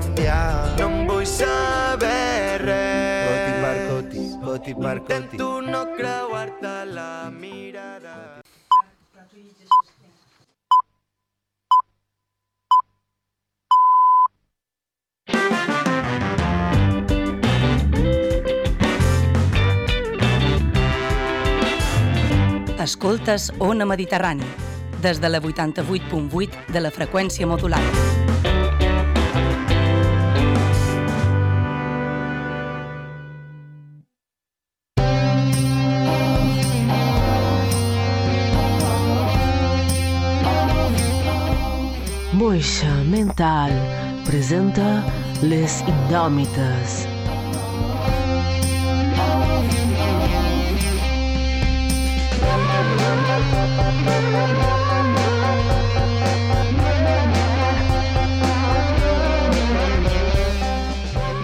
canviar. No em vull saber res. Coti Marcoti, Coti. Intento no creuar-te la mirada. Escoltes Ona Mediterrani, des de la 88.8 de la freqüència modulada. Moixa Mental presenta Les Indòmites.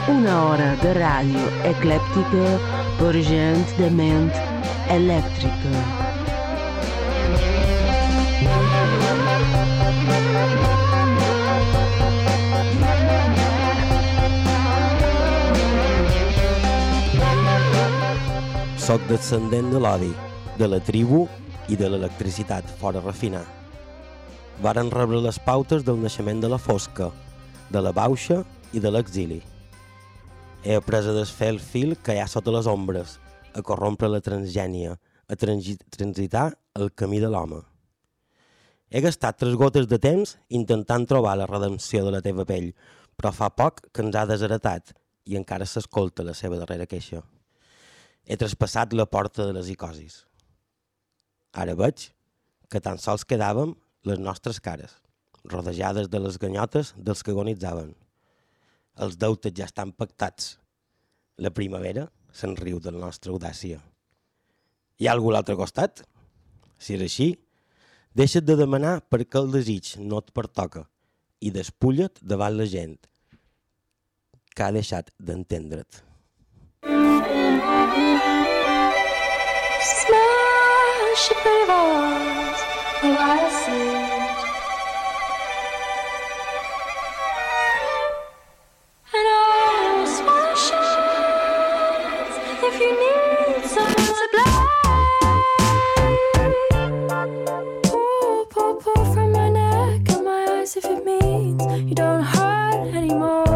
Una hora de ràdio eclèptica per gent de ment elèctrica. Soc descendent de l'odi, de la tribu i de l'electricitat fora refinar. Varen rebre les pautes del naixement de la fosca, de la bauxa i de l'exili. He après a desfer el fil que hi ha sota les ombres, a corrompre la transgènia, a transi transitar el camí de l'home. He gastat tres gotes de temps intentant trobar la redempció de la teva pell, però fa poc que ens ha desheretat i encara s'escolta la seva darrera queixa. He traspassat la porta de les icosis. Ara veig que tan sols quedàvem les nostres cares, rodejades de les ganyotes dels que agonitzaven. Els deutes ja estan pactats. La primavera se'n riu de la nostra audàcia. Hi ha algú a l'altre costat? Si és així, deixa't de demanar perquè el desig no et pertoca i despulla't davant la gent que ha deixat d'entendre't. Smash rivals, oh I see. And I'll smash if you need. Pour, pour, pour from my neck and my eyes if it means you don't hurt anymore.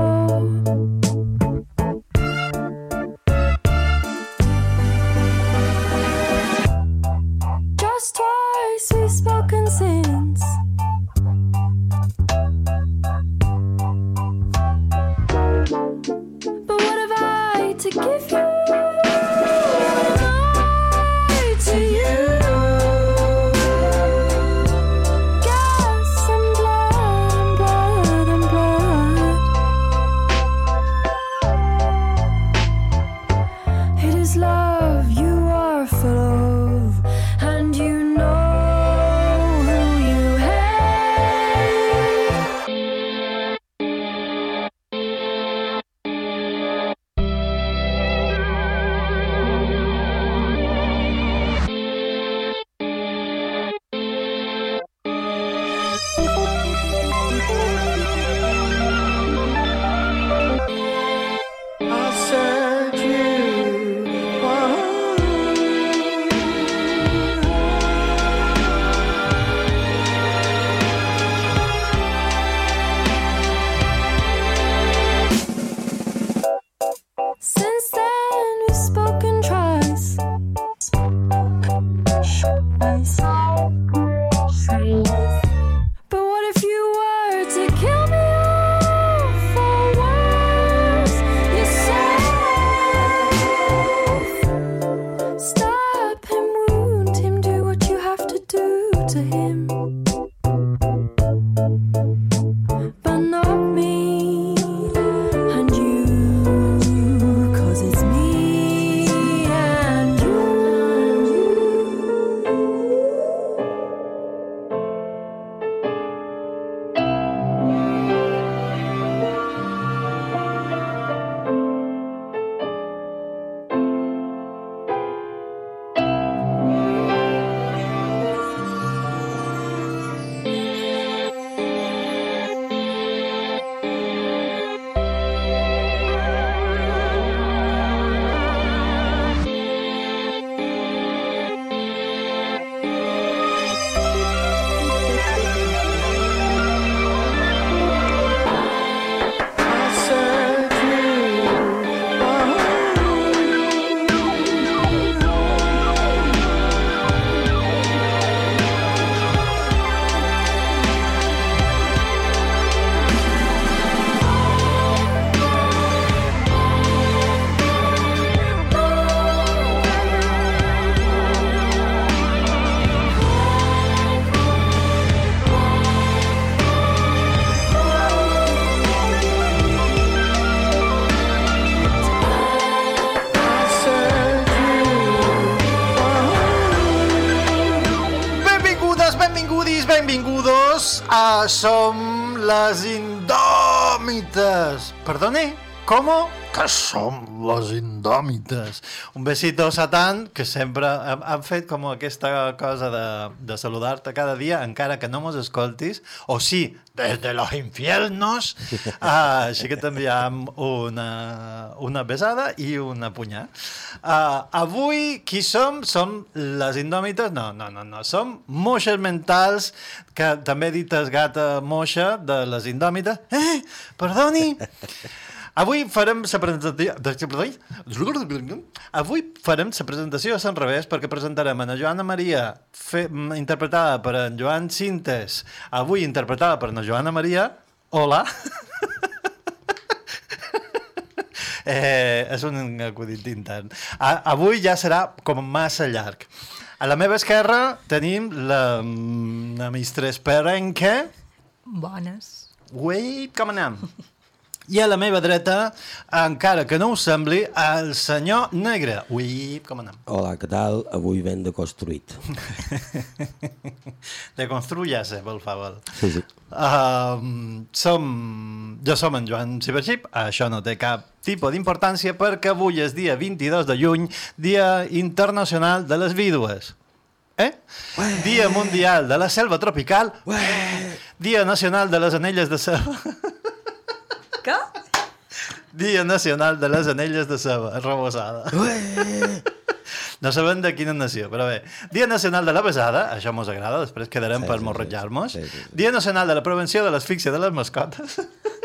Som les indòmites. Perdone, ¿cómo? Que som les indòmites. Un besito, Satan, que sempre han, han fet com aquesta cosa de, de saludar-te cada dia, encara que no mos escoltis, o sí, des de los infiernos, uh, així que t'enviam una, una besada i una punyà. Uh, avui, qui som? Som les indòmites? No, no, no, no. Som moixes mentals, que també dites gata moixa de les indòmites. Eh, perdoni! Avui farem la presentació... Avui farem la presentació a Sant Revés perquè presentarem a Joana Maria, fe, interpretada per en Joan Cintes, avui interpretada per na Joana Maria. Hola! eh, és un acudit intern. A, avui ja serà com massa llarg. A la meva esquerra tenim la, la mistress Perenque. Bones. Ui, com anem? I a la meva dreta, encara que no us sembli, el senyor Negre. Ui, com anem? Hola, què tal? Avui ben deconstruït. De construir-se, per favor. Sí, sí. Uh, som... Jo som en Joan Ciberxip, això no té cap tipus d'importància perquè avui és dia 22 de juny, Dia Internacional de les Vídues. Eh? Ué. Dia Mundial de la Selva Tropical. Ué. Dia Nacional de les Anelles de Selva. Què? Dia Nacional de les Anelles de Ceba, rebossada. Ué. No sabem de quina nació, però bé. Dia Nacional de la Besada, això mos agrada, després quedarem Sí, per sí, morrejar-nos. sí, sí, sí. Dia Nacional de la Prevenció de l'Asfíxia de les Mascotes.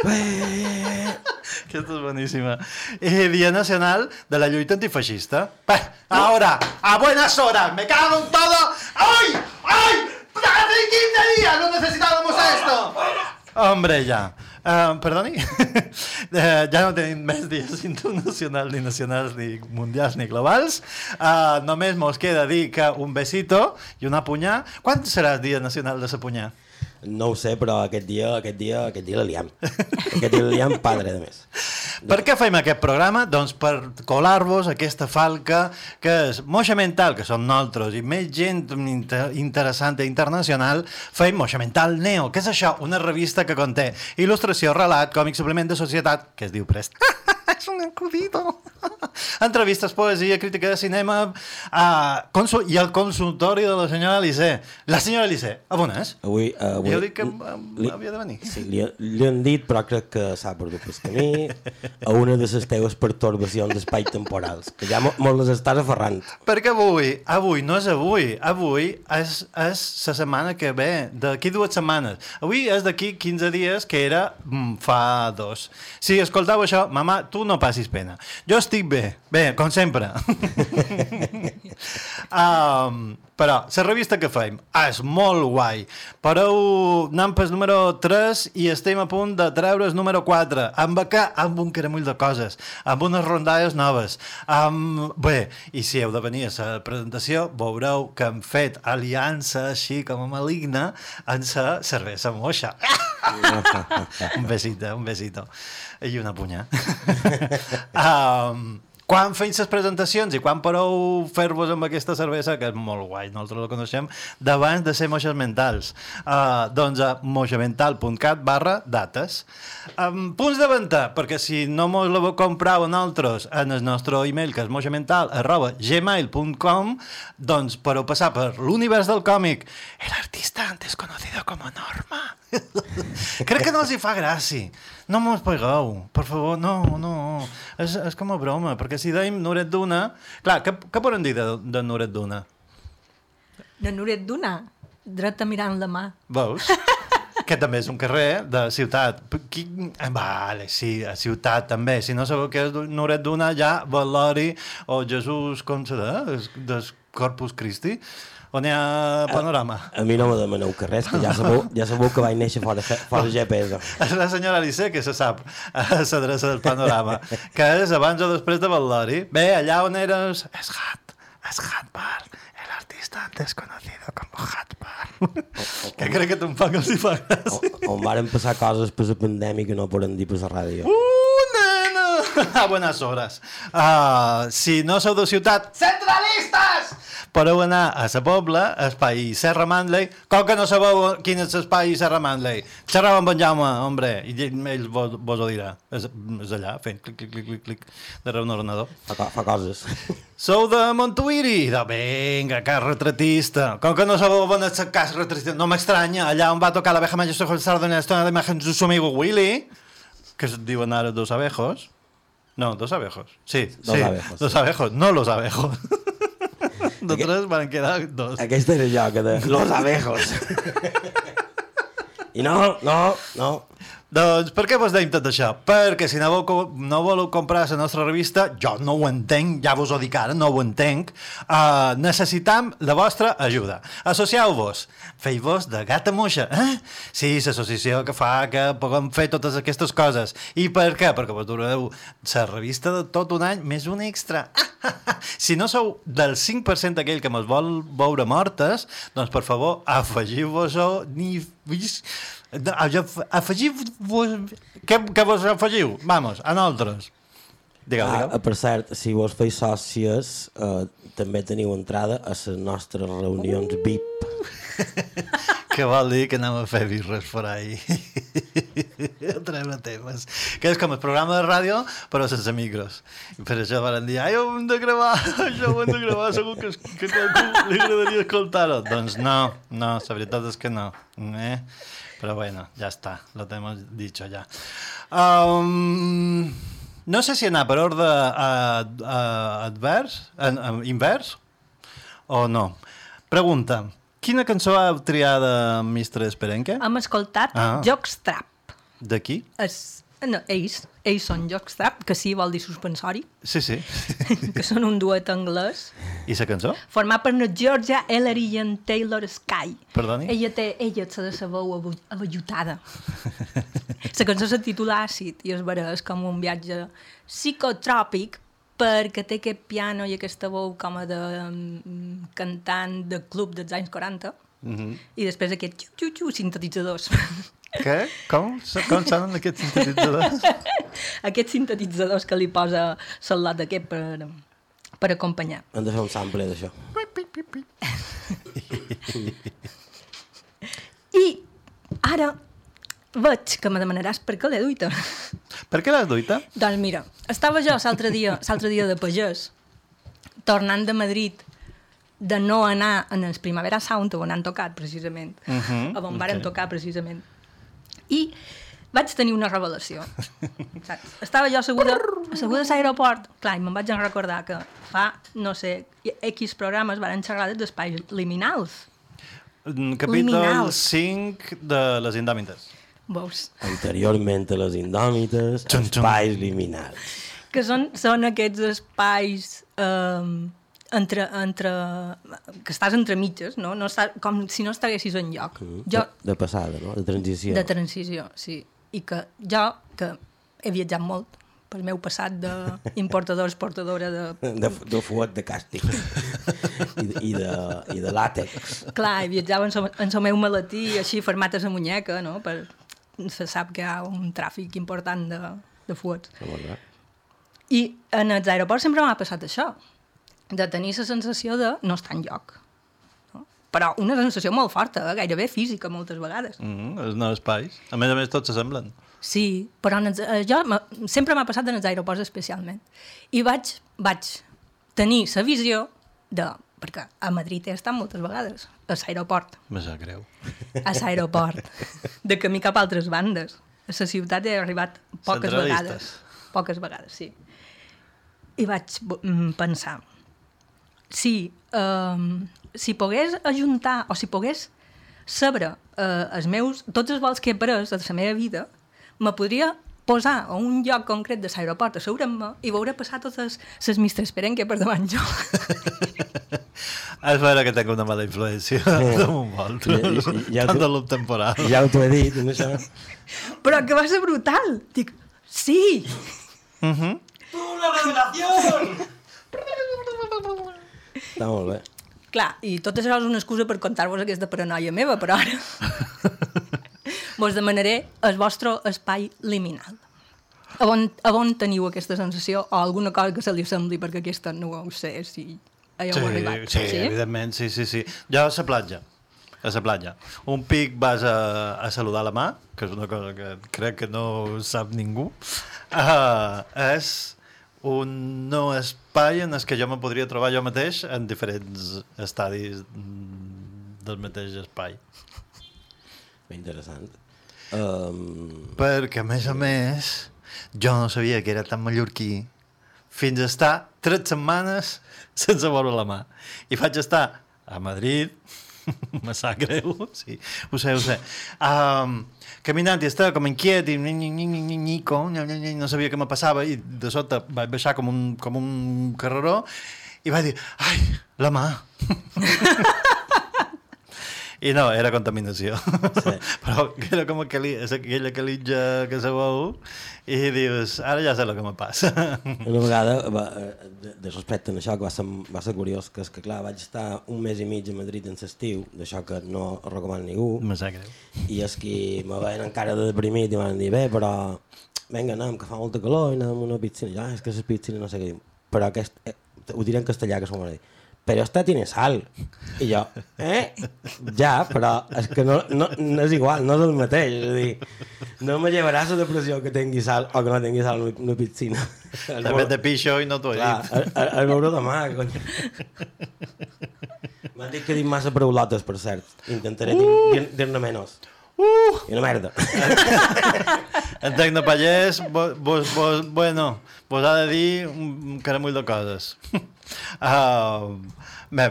Ué. Aquesta és boníssima. I Dia Nacional de la Lluita Antifeixista. Pa, ahora, a buenas horas, me cago en todo. ¡Ay! ¡Ay! ¡Hace 15 días no necesitábamos esto! Hombre, ja. Uh, perdoni? uh, ja no tenim més dies internacionals, ni nacionals, ni mundials, ni globals. Uh, només mos queda dir que un besito i una punyà. Quan serà el dia nacional de la punyà? No ho sé, però aquest dia, aquest dia, aquest dia la liam. Aquest dia la liam padre, de més. Per què fem aquest programa? Doncs per colar-vos aquesta falca que és Moixa Mental, que som nosaltres, i més gent inter interessant i internacional, fem Moixa Mental Neo. Què és això? Una revista que conté il·lustració, relat, còmic, suplement de societat, que es diu Prest. és un acudito. Entrevistes, poesia, crítica de cinema uh, consul i el consultori de la senyora Elisé. La senyora Elisé, a on és? Avui, uh, avui... Jo dic que um, havia de venir. Sí, li, li han dit, però crec que s'ha perdut el camí a una de les teves pertorbacions d'espai temporals, que ja mo- molt les estàs aferrant. Perquè avui, avui no és avui, avui és, és la setmana que ve, d'aquí dues setmanes. Avui és d'aquí 15 dies, que era mm, fa dos. Si escoltau això, mama, tu no passis pena. Jo estic bé, bé, com sempre. um, però la revista que fem és molt guai. Però anem pel número 3 i estem a punt de treure el número 4. Amb que amb un caramull de coses, amb unes rondalles noves. Amb... Bé, i si heu de venir a la presentació, veureu que hem fet aliança així com a maligna en la cervesa moixa. un besito, un besito. I una punya. um, quan feim les presentacions i quan pareu fer-vos amb aquesta cervesa, que és molt guai, nosaltres la coneixem, d'abans de ser moixes mentals. Uh, doncs a moixamental.cat barra dates. Um, punts de venda, perquè si no mos la comprau nosaltres en el nostre email, que és moixamental arroba gmail.com, doncs podeu passar per l'univers del còmic. El artista antes conocido como Norma. Crec que no els hi fa gràcia. No mos pegueu, per favor, no, no. És, és com a broma, perquè si deim Nuret Duna... Clar, què, què poden dir de, de Nuret Duna? De Noret d'una, dreta mirant la mà. Veus? que també és un carrer de ciutat. Qui... Vale, sí, a ciutat també. Si no sabeu què és Nuret Duna, ja Valori o Jesús, com se de, del Corpus Christi, on hi ha panorama. A mi no me demaneu que res, que ja sabeu, ja sabeu que vaig néixer fora, fora GPS. És la senyora Alice que se sap a l'adreça del panorama, que és abans o després de Valori. Bé, allà on eres... És Hat, és Hat Bar, el artista antes conocido como Hat Bar. que crec que tampoc els hi fa gràcia. On, on varen passar coses per la pandèmia que no poden dir per la ràdio. Uh! A buenas horas. Uh, si no sou de ciutat, centralistes! podeu anar a la Pobla, espai Serra Manley, com que no sabeu quin és l'espai Serra Manley, xerrau amb en Jaume, hombre, i ell vos, vos ho dirà. És, és allà, fent clic, clic, clic, clic, clic, darrere un ordenador. Fa, fa coses. Sou de Montuïri? De vinga, cas retratista. Com que no sabeu on és el cas retratista, no m'estranya, allà on va tocar la veja majestra Gonzalo de l'estona d'imatges de su amigo Willy, que es diuen ara dos abejos. No, dos abejos. Sí, Dos sí, abejos, dos sí. abejos, no los abejos. De tres van quedar dos. Aquesta era jo, que de los abejos. I no, no, no. Doncs per què vos deim tot això? Perquè si no, co- no voleu comprar la nostra revista, jo no ho entenc, ja vos ho dic ara, no ho entenc, uh, necessitam la vostra ajuda. Associeu-vos, feu-vos de gata moixa. Eh? Sí, l'associació que fa que puguem fer totes aquestes coses. I per què? Perquè vos dureu la revista de tot un any més un extra. si no sou del 5% aquell que mos vol veure mortes, doncs per favor, afegiu-vos-ho ni... Afegiu-vos... Què, què vos afegiu? Vamos, a nosaltres. Digueu, Ah, digueu. per cert, si vos feis sòcies, eh, també teniu entrada a les nostres reunions VIP. Què vol dir que anem a fer birres per ahí? a treure temes. Que és com el programa de ràdio, però sense micros. I per això van dir, ai, ho hem de gravar, això ho hem de gravar, segur que, que a li agradaria escoltar-ho. Doncs no, no, la veritat és que no. Eh? Però bueno, ja està, lo hemos dicho ja. Um, no sé si anar per ordre a, a, advers, a, invers, o no. Pregunta, quina cançó ha triat Mr. Esperenque? Hem escoltat Ah. ah. Jockstrap. D'aquí? Es, no, ells, ells són Jockstrap, que sí vol dir suspensori, Sí, sí. que són un duet anglès, I la cançó? format per Georgia Ellery i en Taylor Sky. Perdoni? Ella té, ella té de sa veu avellutada. La cançó se titula Àcid i es vera, és com un viatge psicotròpic perquè té aquest piano i aquesta veu com a de um, cantant de club dels anys 40 Mm -hmm. i després aquest xiu-xiu-xiu sintetitzadors. Què? Com? Com sonen aquests sintetitzadors? aquests sintetitzadors que li posa Salot aquest per, per acompanyar. Hem de fer un sample d'això. I ara veig que me demanaràs per què l'he duita. per què l'has duita? doncs mira, estava jo l'altre dia, l'altre dia de pagès, tornant de Madrid, de no anar en el Primavera Sound, on han tocat precisament, uh -huh, on varen ok. tocar precisament. I vaig tenir una revelació. Saps? Estava jo asseguda, asseguda a l'aeroport, clar, i me'n vaig recordar que fa, no sé, X programes van xerrar dels espais liminals. Capítol Liminals. 5 de Les Indòmites. Veus? Anteriorment a les indòmites, espais liminals. que són, són aquests espais eh, entre, entre, que estàs entre mitges, no? no està, com si no estiguessis en lloc. Jo, De, de passada, no? De transició. de transició, sí. I que jo, que he viatjat molt pel meu passat d'importador-exportadora de... de, de fuet de càstig I, de, i, de, i de làtex Clar, viatjava en el en meu maletí, així, format a la muñeca, no? Per, se sap que hi ha un tràfic important de, de fuets. I en els aeroports sempre m'ha passat això, de tenir la sensació de no estar en lloc. No? Però una sensació molt forta, eh? gairebé física moltes vegades. Mm -hmm, els nous espais. A més a més, tots s'assemblen. Sí, però en els, eh, jo sempre m'ha passat en els aeroports especialment. I vaig, vaig tenir la visió de... Perquè a Madrid he estat moltes vegades, a l'aeroport. Me sap greu. a l'aeroport, de camí cap a altres bandes. A la ciutat he arribat poques vegades. Poques vegades, sí. I vaig mm, pensar, si, um, si pogués ajuntar, o si pogués saber uh, els meus, tots els vols que he pres de la meva vida, me podria posar a un lloc concret de l'aeroport, asseure'm-me i veure passar totes les mistres perenque per davant jo. És vera que tenc una mala influència damunt vosaltres. Ja- ja- Tant de loop temporal. ja ho t'ho he dit amb això. Però que va ser brutal! Dic, sí! està molt bé Clar, i tot això és una excusa per contar-vos aquesta paranoia meva, però ara vos demanaré el vostre espai liminal. A on, a on teniu aquesta sensació o alguna cosa que se li sembli, perquè aquesta no ho sé si Hi heu sí, arribat? Sí, sí, evidentment, sí, sí, sí. Jo a la platja, a la platja. Un pic vas a, a saludar la mà, que és una cosa que crec que no sap ningú. Uh, és un no espai en el que jo me podria trobar jo mateix en diferents estadis mm, del mateix espai. Ben interessant. Um, Perquè, a més a més, jo no sabia que era tan mallorquí fins a estar tres setmanes sense veure la mà. I vaig estar a Madrid, me sap greu, sí, ho sé, ho sé, um, caminant i estava com inquiet i ni, no sabia què me passava i de sota vaig baixar com un, com un carreró i vaig dir, ai, la mà. I no, era contaminació. Sí. Però era com aquell, aquella calitja que sabeu i dius, ara ja sé el que me passa. una vegada, va, eh, de, de respecte a això, que va ser, va ser curiós, que és que clar, vaig estar un mes i mig a Madrid en l'estiu, d'això que no recomano ningú, me sap greu. i és que me veien encara de deprimit i m'han dit, bé, però vinga, anem, que fa molta calor i anem a una piscina. Ja, és que la piscina no sé què diu. Però aquest, eh, ho diré en castellà, que s'ho m'ha dit. Però esta tiene sal. I jo, eh? Ja, però és que no, no, no és igual, no és el mateix. És a dir, no me llevaràs la depressió que tingui sal o que no tingui sal en una piscina. També te pixo i no t'ho he dit. el, veure demà, cony. M'han dit que dic massa paraulotes, per cert. Intentaré dir- dir-ne menys. Uh! I una merda. En Tecnopallès, vos, vos, vos, bueno, vos ha de dir un caramull de coses. Uh, bé,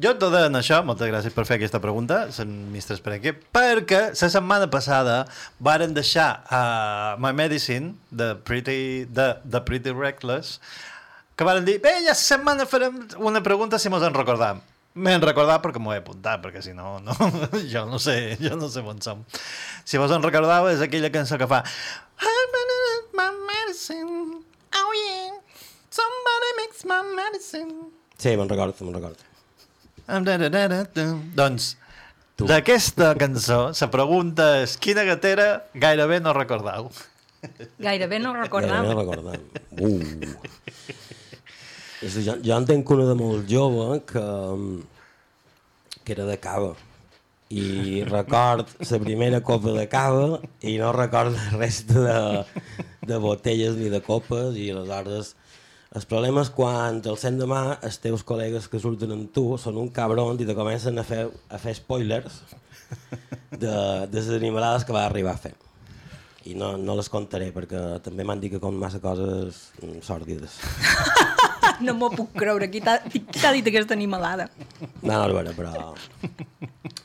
jo tot en això, moltes gràcies per fer aquesta pregunta, Mr. Esperenque, perquè la setmana passada varen deixar uh, My Medicine, de Pretty, de, de Pretty Reckless, que varen dir, bé, la setmana farem una pregunta si mos en recordam. M'he recordat perquè m'ho he apuntat, perquè si no, no, jo no sé, jo no sé on som. Si vos en recordava, és aquella cançó que fa I'm my medicine, somebody makes my medicine. Sí, me'n recordo, me'n recordo. Doncs, d'aquesta cançó, la pregunta és quina gatera gairebé no recordau. Gairebé no Ja, recordam. no recordem. Uh. És, a dir, jo, jo en tenc una de molt jove que, que era de cava i record la primera copa de cava i no record la resta de, de botelles ni de copes i aleshores el problema és quan el sent demà els teus col·legues que surten amb tu són un cabron i te comencen a fer, a fer spoilers de, de les animalades que va arribar a fer i no, no les contaré perquè també m'han dit que com massa coses mm, sòrdides No m'ho puc creure. Qui t'ha dit aquesta animalada? no, no, veure, però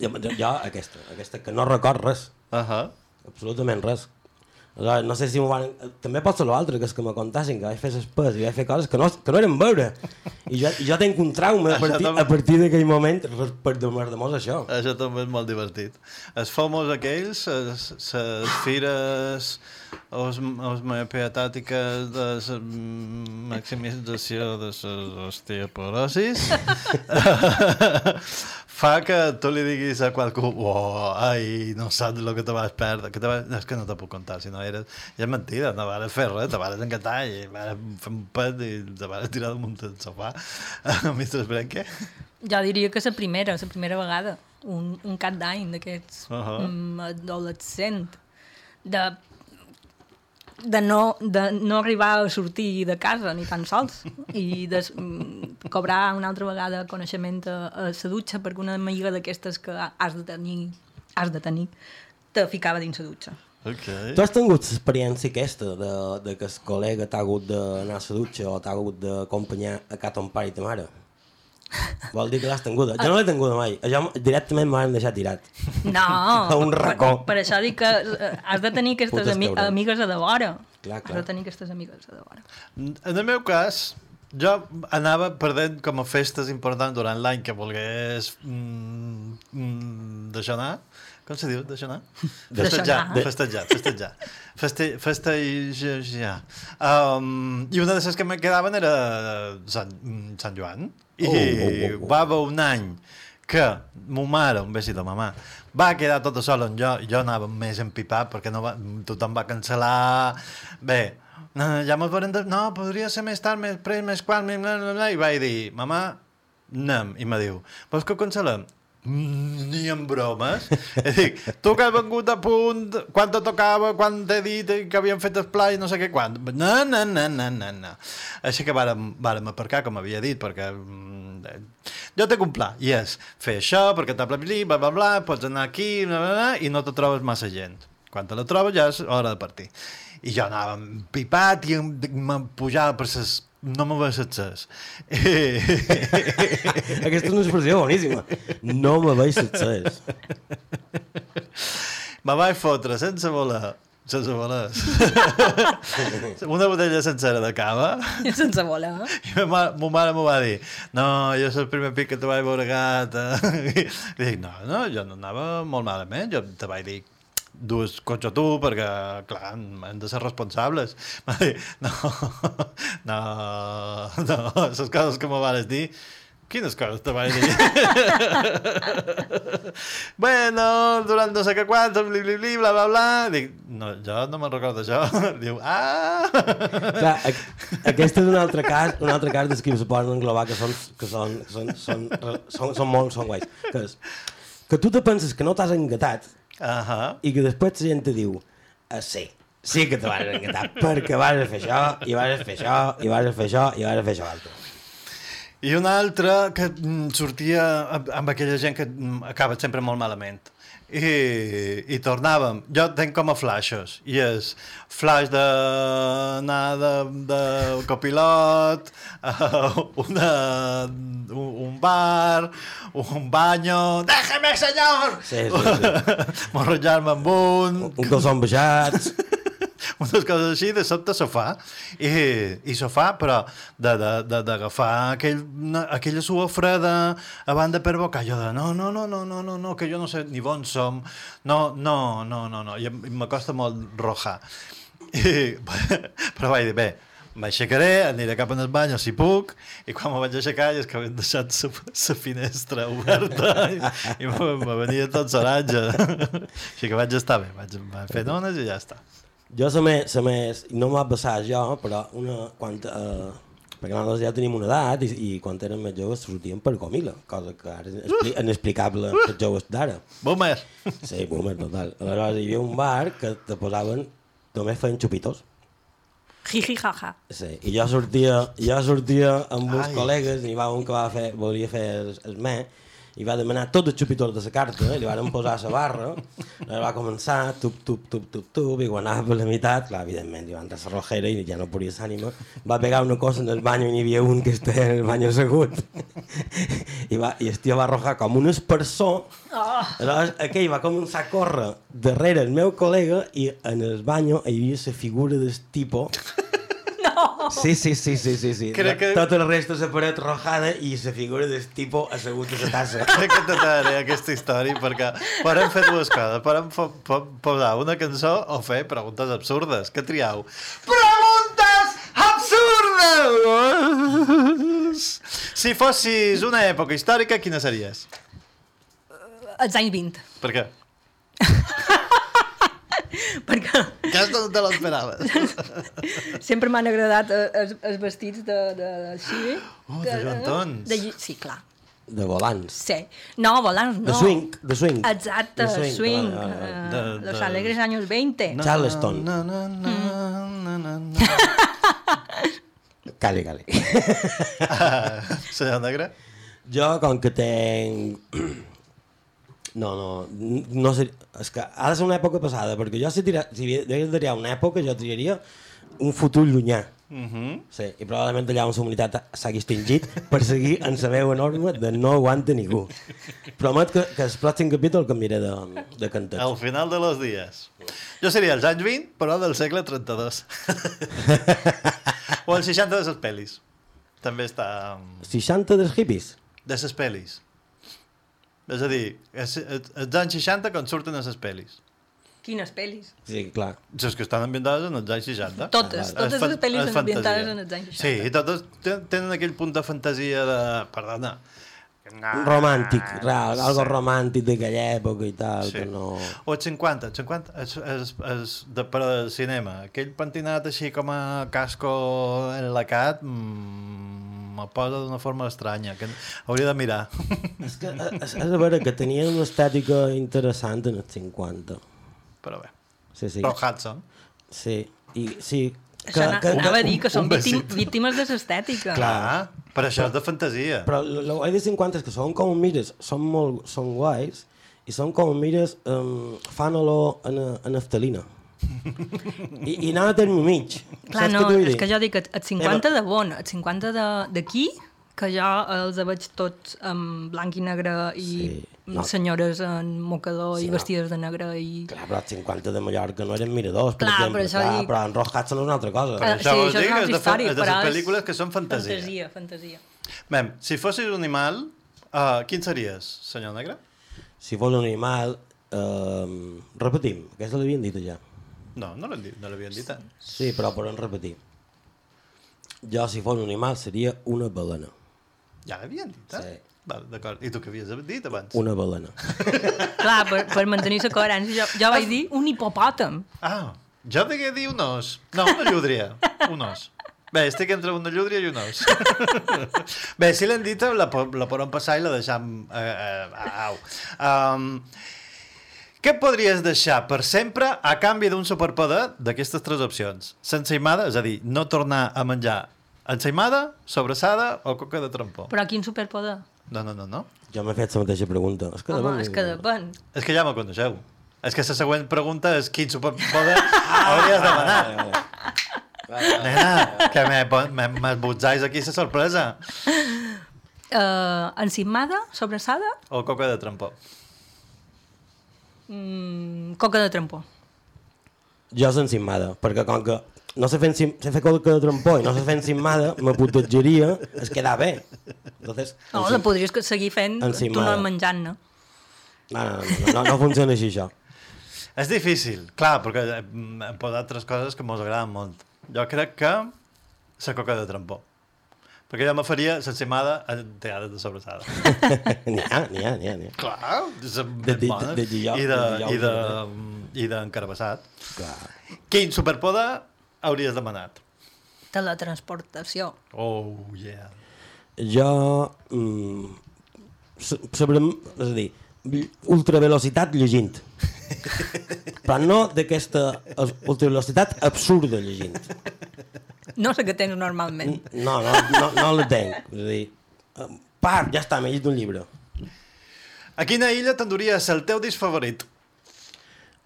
jo, jo, aquesta, aquesta que no record res Uh -huh. absolutament res no sé si m'ho van... També pot ser l'altre, que és que me contassin que vaig fer espès i vaig fer coses que no, que no eren veure. I jo, jo tenc un trauma a partir, també- a partir d'aquell moment per, per donar-nos això. Això també és molt divertit. Els famós aquells, les fires os, os homeopatàtiques de la maximització de les osteoporosis fa que tu li diguis a qualcú oh, ai, no saps el que te vas perdre que te vas... és que no te puc contar si no eres i és mentida, no vas fer res te vas encantar i vas fer un pet i te vas tirar damunt del sofà Mr. Brenque Jo diria que la primera, la primera vegada. Un, un cap d'any d'aquests Uh -huh. um, adolescent. De, de, no, de no arribar a sortir de casa ni tan sols i de mm, cobrar una altra vegada coneixement a, a la dutxa perquè una amiga d'aquestes que has de tenir has de tenir te ficava dins la dutxa okay. Tu has tingut l'experiència aquesta de, de que el col·lega t'ha hagut d'anar a la dutxa o t'ha hagut d'acompanyar a casa ton pare i ta mare? Vol dir que l'has tinguda? Jo no l'he tinguda mai. Jo directament m'han deixat tirat. no, A un racó. per, per això dic que eh, has de tenir aquestes ami cabrons. amigues a de vora Clar, has clar. de tenir aquestes amigues a de vora En el meu cas, jo anava perdent com a festes importants durant l'any que volgués mm, mm, deixar anar. Com se diu, deixar anar? Festejar, anar. festejar, festejar. Feste, festejar. Um, I una de les que me quedaven era Sant, Sant Joan. I Oh, oh, oh, oh. va haver un any que mo mare, un besito mamà, va quedar tota sola on jo, jo anava més empipat perquè no va, tothom va cancel·lar... Bé, no, ja mos veurem... De... No, podria ser més tard, més pres, més qual, més... Bla, bla, bla. I vaig dir, mamà, anem. I me diu, vols que cancel·lem? Ni en bromes. Dic, tu que has vengut a punt, quan te tocava, quan t'he dit que havien fet el pla i no sé què, quan. No, no, no, no, no, no. Així que vàrem, vàrem aparcar, com havia dit, perquè mm, jo tinc un pla, i és fer això, perquè t'ha bla, bla, bla, bla, pots anar aquí, bla, bla, bla, i no te trobes massa gent. Quan te la trobes ja és hora de partir. I jo anava pipat i em, pujava per ses... No me veus accés. Aquesta és una expressió boníssima. No me veig succés. Me vaig fotre sense voler sense voler una botella sencera de cava Sense voler, eh? i ma, ma, ma mare m'ho va dir no, jo és el primer pic que te vaig veure gat i dic, no, no, jo no anava molt malament jo te vaig dir dues cotxe tu perquè, clar, hem de ser responsables. Va dir, no, no, no, les coses que me vas dir, quines coses te vaig dir? bueno, durant no sé què quants, bli, bli, bli, bla, bla, bla. Dic, no, jo no me'n recordo això. Diu, ah! Clar, aquest és un altre cas, un altre cas dels que se poden englobar que són, que són, són, són, són, són molt, són guais. Que, és, que tu te penses que no t'has engatat Ahà. i que després la gent te diu ah, sí, sí que te vas engatar perquè vas fer això, i vas fer això, i vas fer això, i vas fer això altre. I una altra que mm, sortia amb, amb aquella gent que mm, acaba sempre molt malament. I, i tornàvem. Jo tenc com a flashes. I és flash de anar de, de copilot, uh, una, un, bar, un banyo... Déjeme, senyor! Sí, sí, sí. Morrejar-me amb un... Un calçó baixats... unes coses així, de sobte sofà, i, i sofà, però d'agafar aquell, aquella sua freda a banda per boca, jo de no, no, no, no, no, no, no, que jo no sé ni on som, no, no, no, no, no, i m'acosta molt rojar. I, però vaig dir, bé, m'aixecaré, aniré cap en el bany si puc, i quan me vaig aixecar és que havien deixat la finestra oberta i, i me, venia tot l'oratge. Així que vaig estar bé, vaig, vaig fer dones i ja està. Jo la més, la més, no m'ha passat jo, però una, quan, eh, perquè nosaltres ja tenim una edat i, i quan érem més joves sortíem per comila, cosa que ara és expli inexplicable per joves d'ara. Boomer! Sí, boomer total. Aleshores hi havia un bar que te posaven, només feien xupitos. Jiji, jaja. Sí, i jo sortia, jo sortia amb uns Ai. col·legues i n'hi va un que va fer, volia fer el, el me i va demanar tots els xupitos de la carta i li van posar la barra i va començar, tup, tup, tup, tup, tup i quan anava per la meitat, clar, evidentment li van entrar la rojera i ja no podia s'ànima va pegar una cosa en el bany i n'hi havia un que estava en el bany assegut. I, va, i el tio va arrojar com un espersor Oh, Aleshores, aquell va començar a córrer darrere el meu col·lega i en el banyo hi havia la figura del tipo no! Sí, sí, sí, sí, sí, sí. Crec que- Tota la resta de la paret rojada i la figura del tipo assegut a la tassa. Crec que t'agradaré aquesta història perquè podem fer dues coses. Podem posar una cançó o fer preguntes absurdes. Què triau? Preguntes absurdes! Si fossis una època històrica, quina series? Els anys 20. Per què? Perquè Aquesta no te l'esperaves. sempre m'han agradat eh, els, els vestits de, de, així. Oh, de joantons. De, lli- sí, clar. De volants. Sí. No, volants no. De swing, de swing. Exacte, De swing. swing, vale, vale, vale. eh, De- los de- alegres años 20. Charleston. Na, na, na, na, na, na. Cali, cali. Ah, Senyor Negre? Jo, com que tenc... No, no, no sé... És que ha de ser una època passada, perquè jo si, tira, si hagués de triar una època, jo triaria un futur llunyà. Uh -huh. Sí, i probablement allà on la humanitat s'hagi extingit per seguir en la meva norma de no aguanta ningú. Promet que, que el pròxim capítol canviaré de, de cantet. Al final de los dies. Jo seria els anys 20, però del segle 32. o el 60 de les pel·lis. També està... um, 60 dels hippies? De les pel·lis. És a dir, és, és- els anys 60 quan surten a les pel·lis. Quines pel·lis. Sí, clar. Les que estan ambientades en els anys 60. Totes, vale. totes les pel·lis ambientades en els anys 60. Sí, i totes ten- tenen aquell punt de fantasia de... Perdona, No, romàntic, real, algo sí. romàntic d'aquella època i tal, Sí. que no... O els 50, els 50 és, és, és de, però de cinema. Aquell pentinat així com a casco enlacat mmm, me posa d'una forma estranya, que hauria de mirar. És que, és, és a veure, que tenien una estètica interessant en els 50. però bé. Sí, sí. Però Hudson. Sí, i sí... Això ana- anava a dir que són víctim, víctimes de l'estètica. Clar, però això és de fantasia. Però el guai de 50 és que són com mires, són molt, són guais, i són com mires, um, fan olor a, na- a naftalina. I, I anava a terme mig. Clar, Saps no, és dir? que jo dic que et 50 de bon, et 50 de- d'aquí, que jo els veig tots en blanc i negre i Sí, no. senyores en mocador Sí, i no. vestides de negre i... Clar, però els 50 de Mallorca no eren miradors, per Clar, exemple. però Clar, dic- però en Rock Hudson és una altra cosa. Ah, això vols això dir és una que altra és de fa- història, és de però les pel·lícules que són fantasia. Fantasia, fantasia. Bé, si fossis un animal, uh, quin series, senyor Negre? Si fos un animal... Uh, repetim, aquesta l'havien dit ja. No, no l'han dit, no l'havien dit. Eh? Sí, però podem repetir. Jo, si fos un animal, seria una balena. Ja l'havien dit, eh? Sí. Val, d'acord. I tu què havies dit abans? Una balena. Clar, per, per mantenir la coherència, jo, jo vaig dir un hipopòtam. Ah, jo degué dir un os. No, una llúdria. Un os. Bé, estic entre una llúdria i un os. Bé, si l'hem dit, la, la podem passar i la deixam... Eh, eh, au. Um, què podries deixar per sempre a canvi d'un superpoder d'aquestes tres opcions? S'ensaïmada, és a dir, no tornar a menjar ensaïmada, sobrassada o coca de trampó? Però quin superpoder? No, no, no, no. Jo m'he fet la mateixa pregunta. És que Home, depèn- és que depèn. És que ja me coneixeu. És que la següent pregunta és quin superpoder hauries demanat. Nena, que me- me- m'esbotzais aquí la sorpresa. Uh, encimada, sobrassada, O coca de trampó. mm, coca de trampó. Jo s'encimada, perquè com que no fer, encim, sé fer coca de trompó i no sé fer encimada, me putejaria, es quedar bé. Entonces, No, la podries que- seguir fent, tu no menjant, no? no, no, no, no, no funciona així, això. És difícil, clar, perquè eh, hem posat altres coses que mos agraden molt. Jo crec que la coca de trampó. Perquè jo me faria l'encimada en teades de sobrassada. N'hi ha, n'hi ha, n'hi ha. Clar, és De- de- de guillot, I de de, i de, i d'encarabassat. Clar. Quin superpoder hauries demanat? Teletransportació. Oh, yeah. Jo... Mm, sobre, és a dir, ultravelocitat llegint. Però no d'aquesta es- ultravelocitat absurda llegint. No sé què tens normalment. No, no, no, no la tenc. És a dir, eh, par, ja està, m'he llegit un llibre. A quina illa t'enduries el teu disc favorit?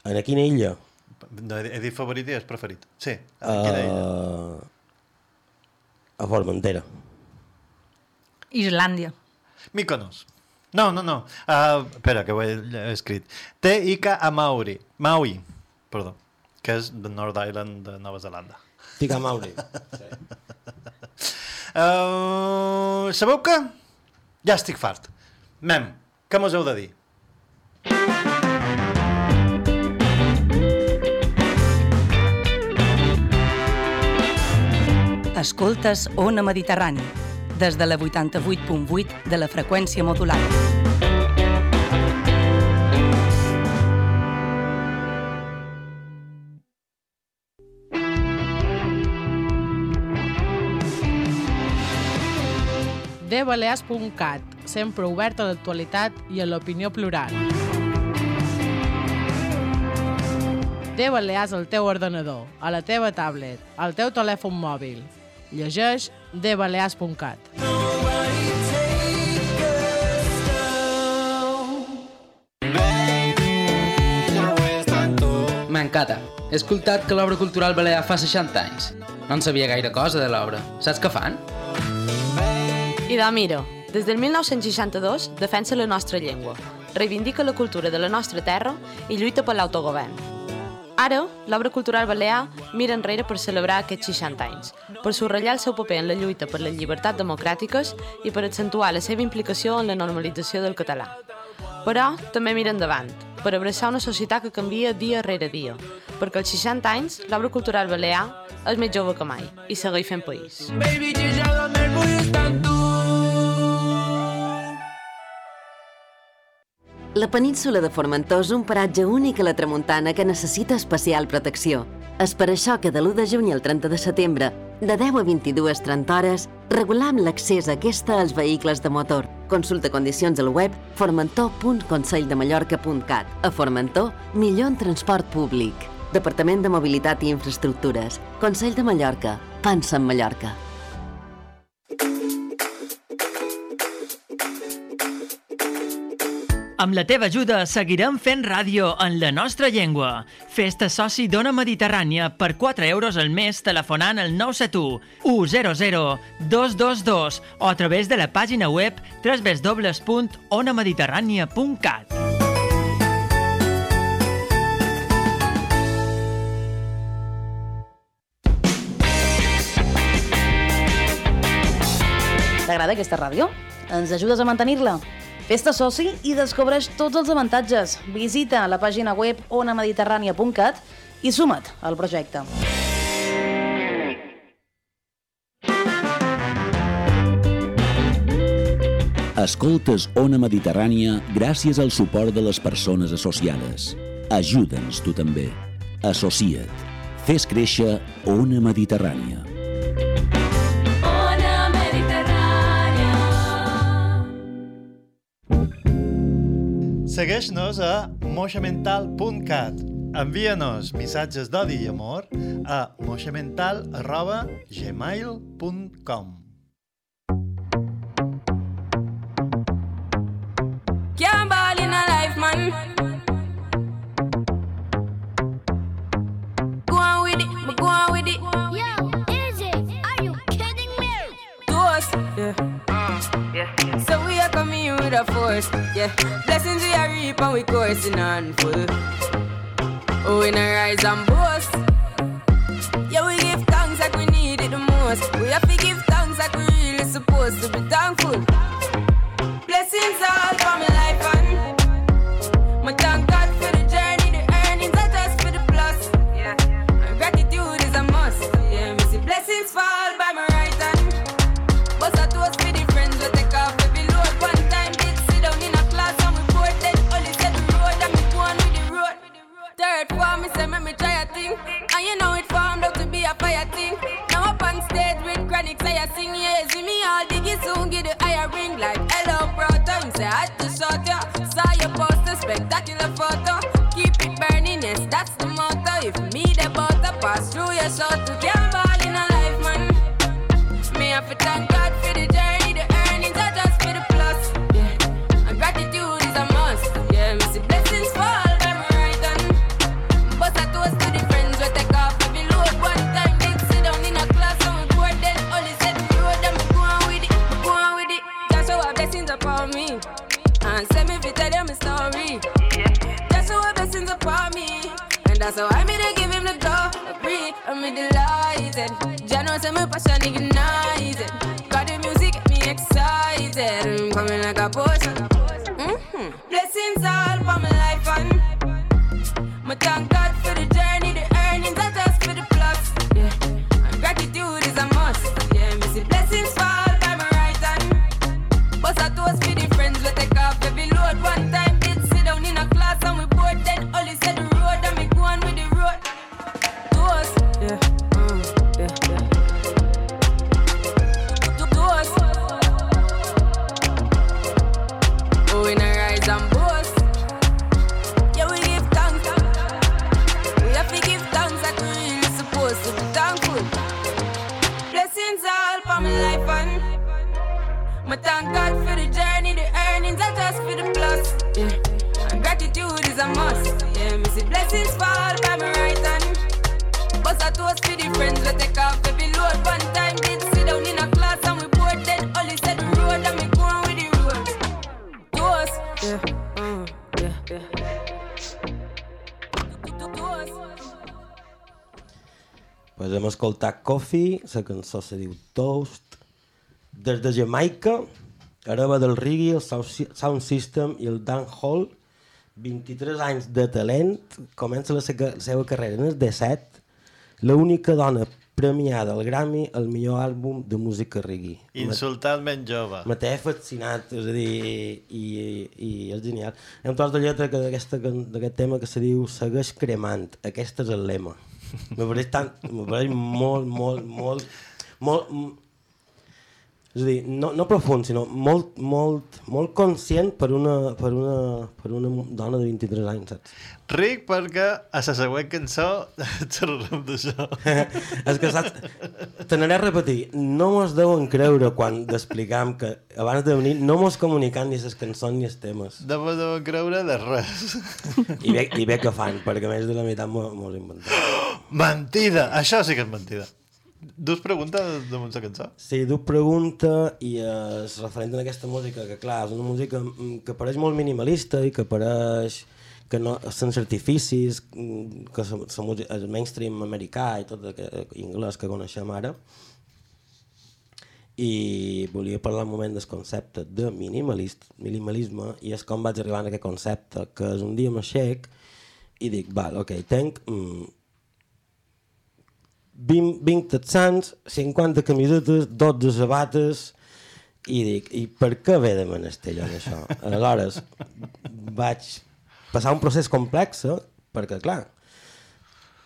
En quina illa? No, he dit favorit i és preferit. Sí, a quina illa? Uh, a Formentera. Islàndia. Mykonos. No, no, no. Uh, espera, que ho he, escrit. T.I.K. a Maui. Maui, perdó. Que és de North Island de Nova Zelanda. Tica Mauri. Uh, sabeu què? Ja estic fart. Mem, què mos heu de dir? Escoltes Ona Mediterrani, des de la 88.8 de la freqüència modulada. dbalears.cat, sempre obert a l'actualitat i a l'opinió plural. De al teu ordenador, a la teva tablet, al teu telèfon mòbil. Llegeix dbalears.cat. M'encanta. He escoltat que l'obra cultural balear fa 60 anys. No en sabia gaire cosa de l'obra. Saps què fan? I de mira, des del 1962 defensa la nostra llengua, reivindica la cultura de la nostra terra i lluita per l'autogovern. Ara, l'obra cultural balear mira enrere per celebrar aquests 60 anys, per subratllar el seu paper en la lluita per les llibertats democràtiques i per accentuar la seva implicació en la normalització del català. Però també mira endavant, per abraçar una societat que canvia dia rere dia, perquè als 60 anys l'obra cultural balear és més jove que mai i segueix fent país. Baby, La península de Formentor és un paratge únic a la tramuntana que necessita especial protecció. És per això que de l'1 de juny al 30 de setembre, de 10 a 22.30 hores, regulam l'accés a aquesta als vehicles de motor. Consulta condicions al web formentor.conselldemallorca.cat. A Formentor, millor en transport públic. Departament de Mobilitat i Infraestructures. Consell de Mallorca. Pensa en Mallorca. Amb la teva ajuda seguirem fent ràdio en la nostra llengua. Festa soci d'Ona Mediterrània per 4 euros al mes telefonant al 971 100 222 o a través de la pàgina web www.onamediterrània.cat. T'agrada aquesta ràdio? Ens ajudes a mantenir-la? Fes-te soci i descobreix tots els avantatges. Visita la pàgina web onamediterrània.cat i suma't al projecte. Escoltes Ona Mediterrània gràcies al suport de les persones associades. Ajuda'ns tu també. Associa't. Fes créixer Ona Mediterrània. Segueix-nos a moixamental.cat. Envia-nos missatges d'odi i amor a moixamental.gmail.com Can't ball in a life, man. Yeah. Blessings we are reap and we coursing on full. Oh, we not rise and boast. Yeah, we give thanks like we need it the most. We have sing, yeah, see me all diggy soon, get the higher ring like hello, bro. Time say I had to shot ya, saw your poster, spectacular photo. Keep it burning, yes, that's the motto. If me the butter pass through your shot to I'm delighted. January say my passion ignited. Got the music get me excited. I'm coming like a potion. Mm-hmm. Blessings all for my life and my thank God escoltat Coffee, la cançó se diu Toast. Des de Jamaica, hereva del reggae, el Sound System i el Dan Hall, 23 anys de talent, comença la seva, la seva carrera en el 17, l'única dona premiada al Grammy el millor àlbum de música reggae. Insultant-ment jove. Me té fascinat, és a dir, i, i és genial. Hi ha un tros de lletra d'aquest tema que se diu Segueix cremant, aquest és el lema. Me pareix, tan, me pareix molt, molt, molt, molt, és a dir, no, no profund, sinó molt, molt, molt conscient per una, per una, per una dona de 23 anys, saps? Ric perquè a la següent cançó xerrarem d'això. és que saps, t'anaré a repetir, no mos deuen creure quan d'explicam que abans de venir no mos comunican ni les cançons ni els temes. No me deuen creure de res. I bé, i bé que fan, perquè més de la meitat mos, mos inventem. Mentida! Això sí que és mentida. Dus preguntes damunt la cançó? Sí, duc pregunta i és referent a aquesta música, que clar, és una música mm, que pareix molt minimalista i que pareix que no, sense artificis, mm, que la música, el mainstream americà i tot el anglès que coneixem ara. I volia parlar un moment del concepte de minimalist, minimalisme i és com vaig arribar a aquest concepte, que és un dia m'aixec i dic, val, ok, tenc mm, 20, 20 texans, 50 camisetes, 12 sabates, i dic, i per què ve de menester jo això? Aleshores, vaig passar un procés complex, eh? perquè, clar,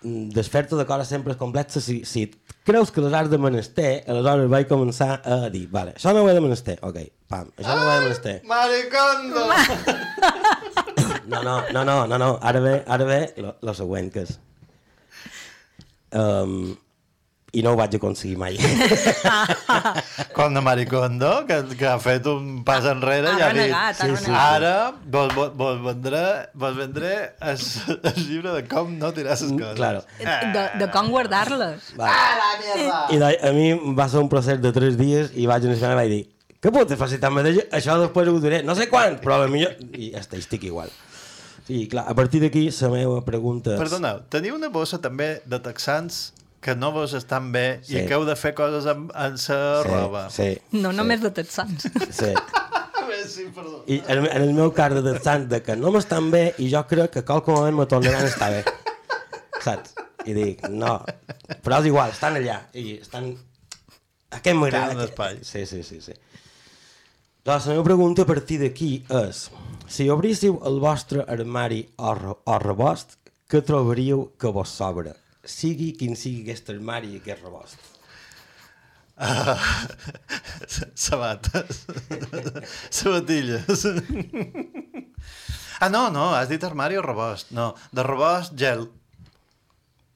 desfer-te de coses sempre és complexa, si, si creus que les has de menester, aleshores vaig començar a dir, vale, això no ho he de menester, ok, pam, això no ho he de menester. Maricondo! No, no, no, no, no, no. ara ve, ara ve lo, lo següent, que és... Um, I no ho vaig aconseguir mai. Com de Maricondo, que, que ha fet un pas enrere Ha i ha dit... renegat, ha renegat. Ara vols, vols, vols, vendre, vols vendre el, el llibre de com no tirar les coses. Claro. De, de com guardar-les. I de, a mi va ser un procés de tres dies i vaig a una setmana i vaig dir que puta facilitat mateix, això després ho diré, no sé quan, però a millor... I ja està, estic igual. Sí, clar, a partir d'aquí la meva pregunta és... Perdoneu, teniu una bossa també de texans que no vos estan bé Sí. i que heu de fer coses amb, amb sa Sí, roba. sí. No només de texans. Sí. Sí, perdó. I en, en el meu cas de tant de que no m'estan bé i jo crec que qualque moment me tornaran a estar bé. Saps? I dic, no. Però és igual, estan allà. I estan... Aquest m'agrada. Tenen aquest- espai. Sí, sí, sí, sí. Doncs la meva pregunta a partir d'aquí és si obríssiu el vostre armari o, o rebost, què trobaríeu que vos sobra? Sigui quin sigui aquest armari i aquest rebost. Uh, sabates. Sabatilles. ah, no, no, has dit armari o rebost. No, de rebost, gel.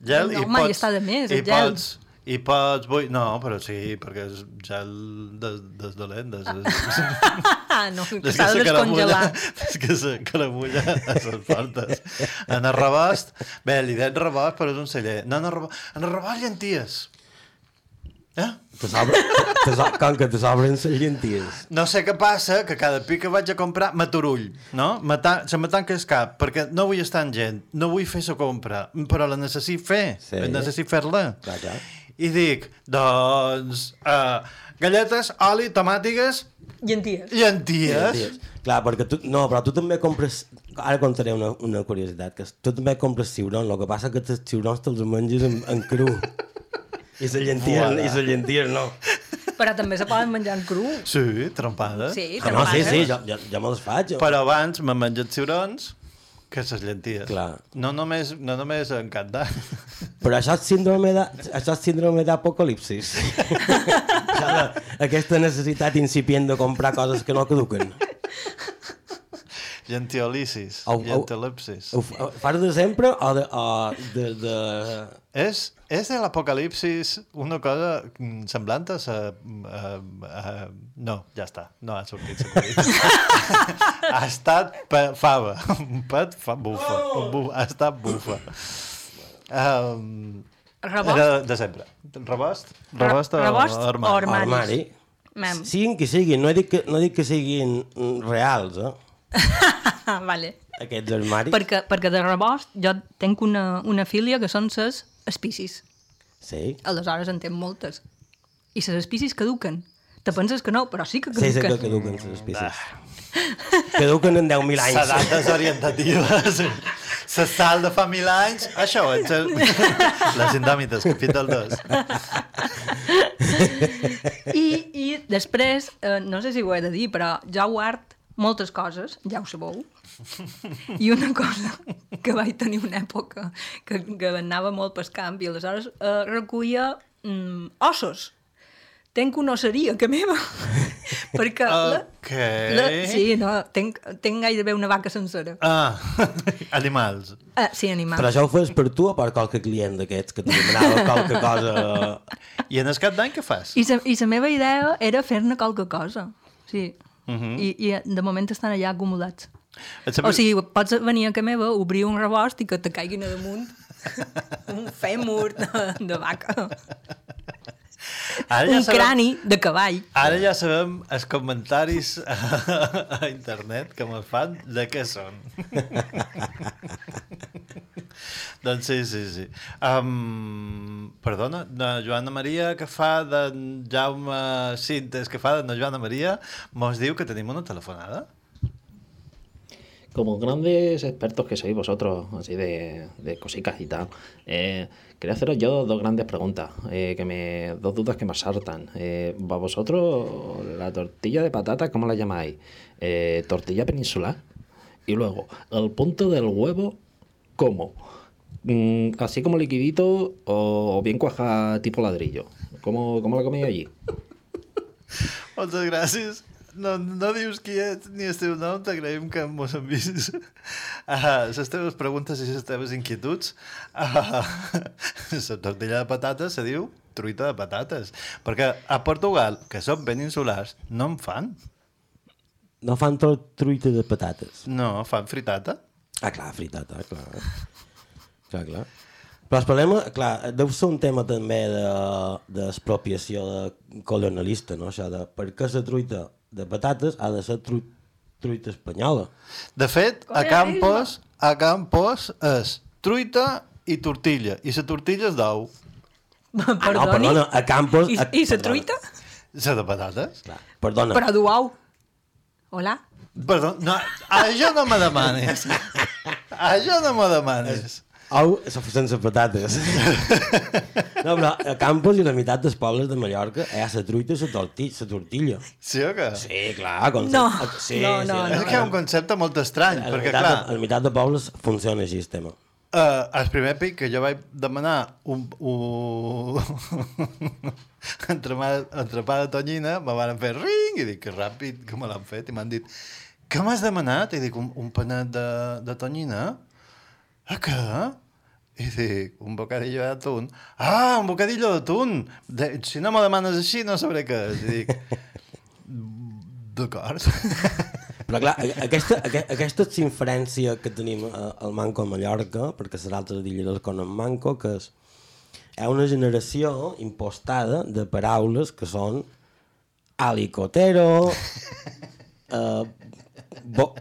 Gel No, i home, pots... ja està de més, i el gel. Pots, I pots... Vull... No, però sí, perquè és gel des, des dolent. Des, des, Ah, no, que s'ha de descongelar. Des que se caramulla a les portes. En el rebost... Bé, li deia rebost, però és un celler. No, en el rebost, en el rebost llenties. Eh? Com que te sobren les llenties. No sé què passa, que cada pic que vaig a comprar m'aturull, no? Me ta- Se me tanca el cap, perquè no vull estar amb gent, no vull fer la compra, però la necessit fer, Sí. sí. necessit fer-la. Clar, clar. I dic, doncs, uh, galletes, oli, tomàtiques, Llenties. llenties. Llenties. Clar, perquè tu, no, però tu també compres... Ara contaré una, una curiositat, que tu també compres ciurons, el que passa que els ciurons te'ls menges en, en cru. I les llenties, i les llenties no. Però també se poden menjar en cru. Sí, trompades. Sí, Ah, no, sí, sí, jo, jo, jo me les faig. Jo. Però abans m'he menjat ciurons que les llenties. Clar. No només, no només en cantar. Però això és síndrome de- això és síndrome d'apocalipsis. Aquesta necessitat incipient de comprar coses que no caduquen. Gentiolisis, Au, gentilipsis. Ho, ho fas de sempre o de... O de, de... És, és de l'apocalipsis una cosa mm, semblant a... Sa, a, a no, ja està, no ha sortit ha estat pe, fava, un pet fa, bufa, un bu, ha estat bufa. Um, Rebost? Era de sempre. Rebost? Rebost o, rebost o armari? o armari. Armari. Mem. Siguin qui siguin, no dic que, no dic que siguin reals, eh? Ah, vale. Aquests armaris. Perquè, perquè de rebost jo tenc una, una filia que són ses espicis. Sí. Aleshores en tenc moltes. I ses espicis caduquen. Te penses que no, però sí que Sí, sí caduquen. que caduquen les espicis. Caduquen en 10.000 anys. S'edat desorientativa. La sal de fa mil anys, això és el... Les indòmites, capítol 2. I, I després, eh, no sé si ho he de dir, però jo guard moltes coses, ja ho sabeu, i una cosa que vaig tenir una època que, que anava molt pel camp i aleshores eh, recollia mm, ossos. Tenc una osseria que meva. perquè... La, Ok. la, sí, no, tenc, tenc gairebé una vaca sencera. Ah, animals. Ah, sí, animals. Però això ho fes per tu o per qualque client d'aquests que te demanava qualque cosa... I en el cap d'any què fas? I la, I la meva idea era fer-ne qualque cosa. Sí. Mhm. I, I de moment estan allà acumulats. Sembla- O sigui, pots venir a casa meva, obrir un rebost i que te caiguin a damunt un fèmur de, de vaca. Ara un sabem- crani de cavall. Ara ja sabem els comentaris a, a internet que me'n fan de què són. doncs sí, sí, sí. Um, perdona, de Joana Maria que fa de Jaume Cintes que fa de Joana Maria mos diu que tenim una telefonada. Como grandes expertos que sois vosotros, así de, de cositas y tal, eh, quería haceros yo dos grandes preguntas, eh, que me, dos dudas que me asaltan. Eh, ¿A vosotros la tortilla de patata, cómo la llamáis? Eh, ¿Tortilla peninsular? Y luego, el punto del huevo, ¿cómo? Mm, ¿Así como liquidito o, bien cuaja tipo ladrillo? ¿Cómo, cómo la coméis allí? Moltes gràcies. No, no dius qui ets ni el teu nom, t'agraïm que mos envisis uh, les teves preguntes i les teves inquietuds. Uh, la tortilla de patates se diu truita de patates, perquè a Portugal, que són peninsulars, no en fan. No fan tot truita de patates. No, fan fritata. Ah, clar, fritata, clar. clar, clar. Però el problema, clar, deu ser un tema també de- d'expropiació de, colonialista, no? Això de per què la truita de patates ha de ser tru, truita espanyola. De fet, a Campos, a Campos és truita i tortilla, i la tortilla és d'ou. Ah, no, perdona, a Campos... I, a- i la truita? La de patates? Clar, perdona. Però d'uau. Hola? Perdó, no, això no me demanes. això no me demanes. Ou sense patates. no, però a Campos i la meitat dels pobles de Mallorca hi ha la truita i la tortilla. La tortilla. Sí o què? Sí, clar. Com No, sí, no, sí, no, no. És que hi ha un concepte molt estrany, a la perquè, meitat clar- De, a la meitat de pobles funciona així el tema. Uh, el primer pic que jo vaig demanar un, un... entrepà, entrepà de tonyina, me van fer ring, i dic, que ràpid que me l'han fet, i m'han dit, què m'has demanat? I dic, un, un panet de, de tonyina? Què? I dic, un bocadillo d'atún. Ah, un bocadillo d'atún! De, si no me demanes així, no sabré què. I dic, d'acord. Però clar, aquesta, aque- aquesta inferència que tenim al Manco a Mallorca, perquè les altres d'illa les conen Manco, que és, hi ha una generació impostada de paraules que són alicotero, eh, bo,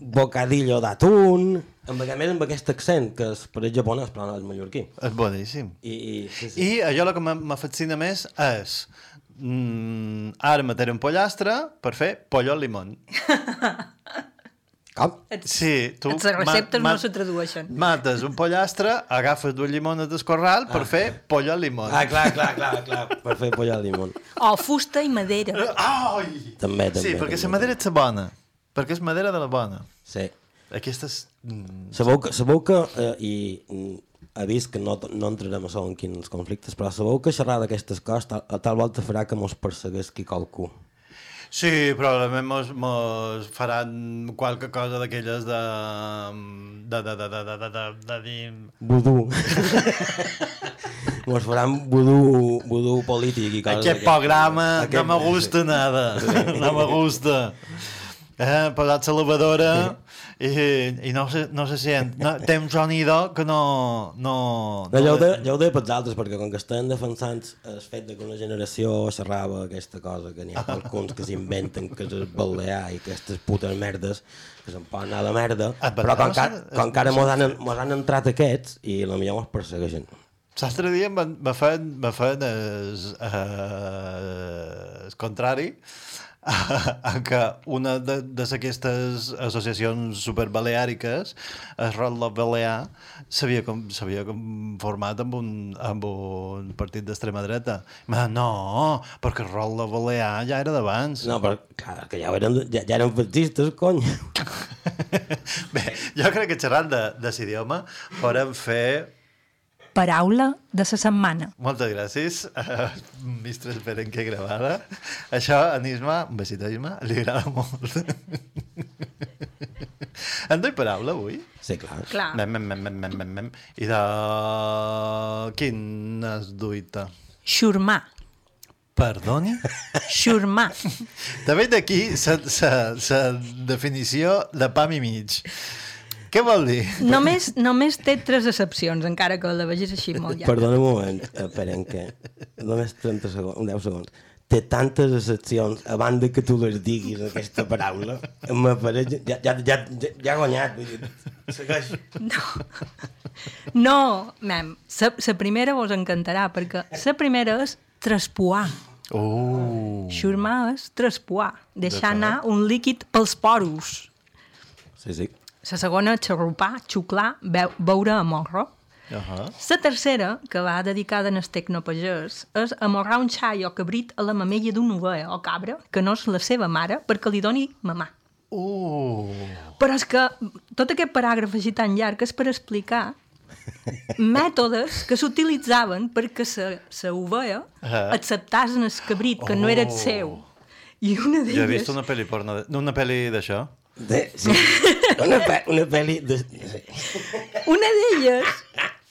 bocadillo d'atún, amb, a més amb aquest accent, que és per el japonès, però no és mallorquí. És boníssim. I, i, sí, sí. I allò que m'ha- m'afascina més és mm, ara mataré un pollastre per fer pollo al limón. Com? Sí, tu... Les receptes ma- no se tradueixen. Mates un pollastre, agafes dues llimones del corral per fer pollo al limón. Ah, clar, clar, clar, clar, per fer pollo al limón. O fusta i madera. Ai! També, també. Sí, perquè també. la madera és la bona. Perquè és madera de la bona. Sí. Aquesta és... mm, Sabeu que, sabeu que eh, i mm, he vist que no, no entrarem a saber en quins conflictes, però sabeu que xerrar d'aquestes coses tal, a tal volta farà que mos persegueix qui qualcú. Sí, probablement mos, mos faran qualque cosa d'aquelles de... de, de, de, de, de, de, de, de dir... Vudú. mos faran vudú, vudú polític i coses Aquest programa Aquest- no me gusta nada, no me gusta. Eh, posat la lavadora i, i no, se, no se sent. No, té un sonido que no... no, No, ja ho, de, ja ho deia pels altres, perquè com que estan defensant el fet de que una generació xerrava aquesta cosa, que n'hi ha alguns que s'inventen que és balear i aquestes putes merdes, que se'n poden anar a la merda, Ah, però com, com que ara mos han, mos han entrat aquests i la millor mos persegueixen. L'altre dia me, me feien, me eh, el contrari en què una de, de aquestes associacions superbaleàriques, el Rotlo Balear, s'havia com, s'havia com format amb un, amb un partit d'extrema dreta. Dit, no, perquè el Rotlo Balear ja era d'abans. No, però clar, que ja eren, ja, ja eren fascistes, cony. Bé, jo crec que xerrant de, de l'idioma podem fer Paraula de la setmana. Moltes gràcies, uh, Mistres Berenque Gravada. Això a Nisma, un besit a Isma, li agrada molt. en doy paraula avui? Sí, clar. Clar. Mem, mem, mem, mem, mem, mem, mem. I de... Quin es duita? Xurmar. Perdoni? Xurmar. També d'aquí la definició de pam i mig. Què vol dir? Només, només té tres excepcions, encara que la vegis així molt llarga. Perdona un moment, esperen que... Només 30 segons, 10 segons. Té tantes excepcions, a banda que tu les diguis, aquesta paraula, m'apareix... Ja, ja, ja, ja, ja ha guanyat, vull dir, segueix. No, no mem, la primera vos encantarà, perquè la primera és traspuar. Oh. Xurmar és traspuar, deixar anar un líquid pels poros. Sí, sí. La segona, xarrupar, xuclar, veu, veure a morro. Uh -huh. La tercera, que va dedicada en el tecnopagès, és amorrar un xai o cabrit a la mamella d'una ovella o cabra, que no és la seva mare, perquè li doni mamà. Uh. Però és que tot aquest paràgraf així tan llarg és per explicar mètodes que s'utilitzaven perquè la ovella Ah. acceptàs en el cabrit, que no era el Oh. seu. I una Jo he d'elles... vist una pel·li porno, una pel·li d'això. De, sí. Una, pe una pel·li de... Una d'elles,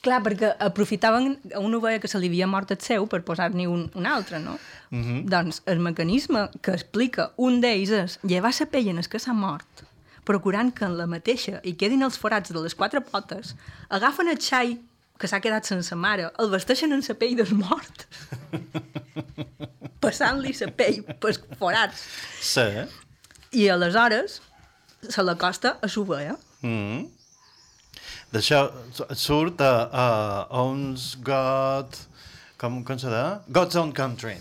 clar, perquè aprofitaven a una ovella que se li havia mort el seu per posar-n'hi un, un altre, no? Mhm. Doncs el mecanisme que explica un d'ells és llevar la pell en el que s'ha mort, procurant que en la mateixa hi quedin els forats de les quatre potes, agafen el xai que s'ha quedat sense mare, el vesteixen en la pell del mort, passant-li la pell pels forats. Sí. I aleshores se l'acosta a l'ovella. Mm. D'això surt a, a Owns God... Com, com se deia? God's Own Country,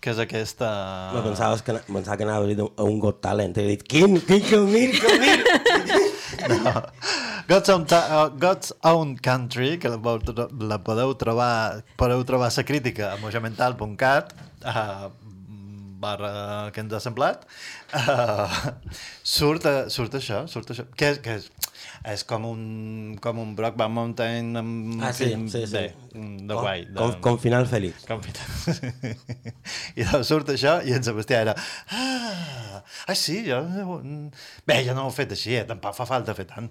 que és aquesta... No, pensaves que, pensava que anava a dir a un Got Talent. He dit, quin, quin Calmir, Calmir! No. God's Own, uh, God's Own Country, que la, la podeu trobar podeu trobar la crítica a mojamental.cat uh, barra que ens ha semblat uh, surt, uh, surt això, surt això que és, que és, és com un com un Brockback Mountain amb Ah, sí, sí, sí. bé, de Com- guai de... com- com final feliç. com final i doncs surt això i en Sebastià era ah, ah sí, jo bé, jo no ho he fet així, eh? tampoc fa falta fer tant